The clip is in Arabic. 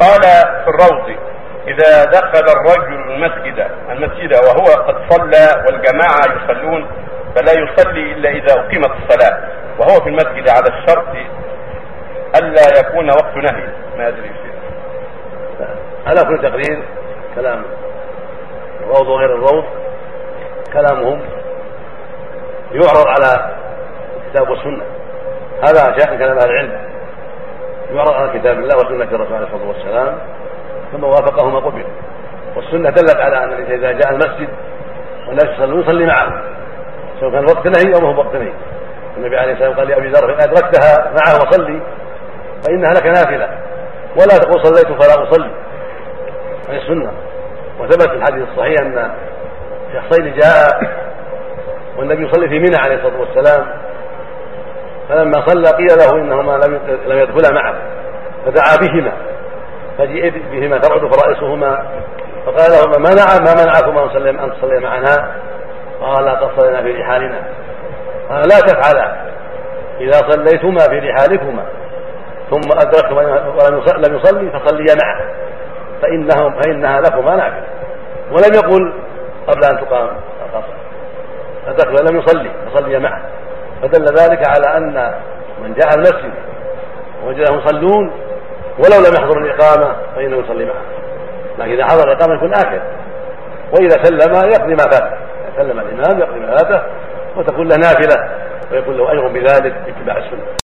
قال في الروض إذا دخل الرجل المسجد المسجد وهو قد صلى والجماعة يصلون فلا يصلي إلا إذا أقيمت الصلاة وهو في المسجد على الشرط ألا يكون وقت نهي. ما أدري على كل تقرير كلام الروض وغير الروض كلامهم يعرض على الكتاب والسنة. هذا شأن كلام أهل العلم. على كتاب الله وسنة الرسول عليه الصلاة والسلام ثم وافقهما قبل. والسنة دلت على أن إذا جاء المسجد والناس يصلون يصلي معه. سواء كان وقت نهي أو ما هو وقت نهي. النبي عليه الصلاة والسلام قال لأبي ذر إن أدركتها معه وصلي فإنها لك نافلة. ولا تقول صليت فلا أصلي. عن السنة. وثبت في الحديث الصحيح أن شخصين جاء والنبي يصلي في منى عليه الصلاة والسلام. فلما صلى قيل له إنهما لم يدخلا معه فدعا بهما فجيء بهما ترعد فرائصهما فقال لهما ما نعم ما منعكما أن تصليا معنا؟ قال قد صلينا في رحالنا. قال لا تفعلا إذا صليتما في رحالكما ثم أدركتما ولم يصلي فصليا معه فانه فإنها لكما نافله ولم يقل قبل أن تقام القصر ادرك ولم يصلي فصلي معه. فدل ذلك على أن من جاء المسجد ووجدهم يصلون ولو لم يحضر الإقامة فإنه يصلي معه. لكن إذا حضر الإقامة يكون آكل وإذا سلم يقضي ما فاته إذا سلم الإمام يقضي ما فاته وتكون له نافلة ويكون له أجر بذلك باتباع السنة.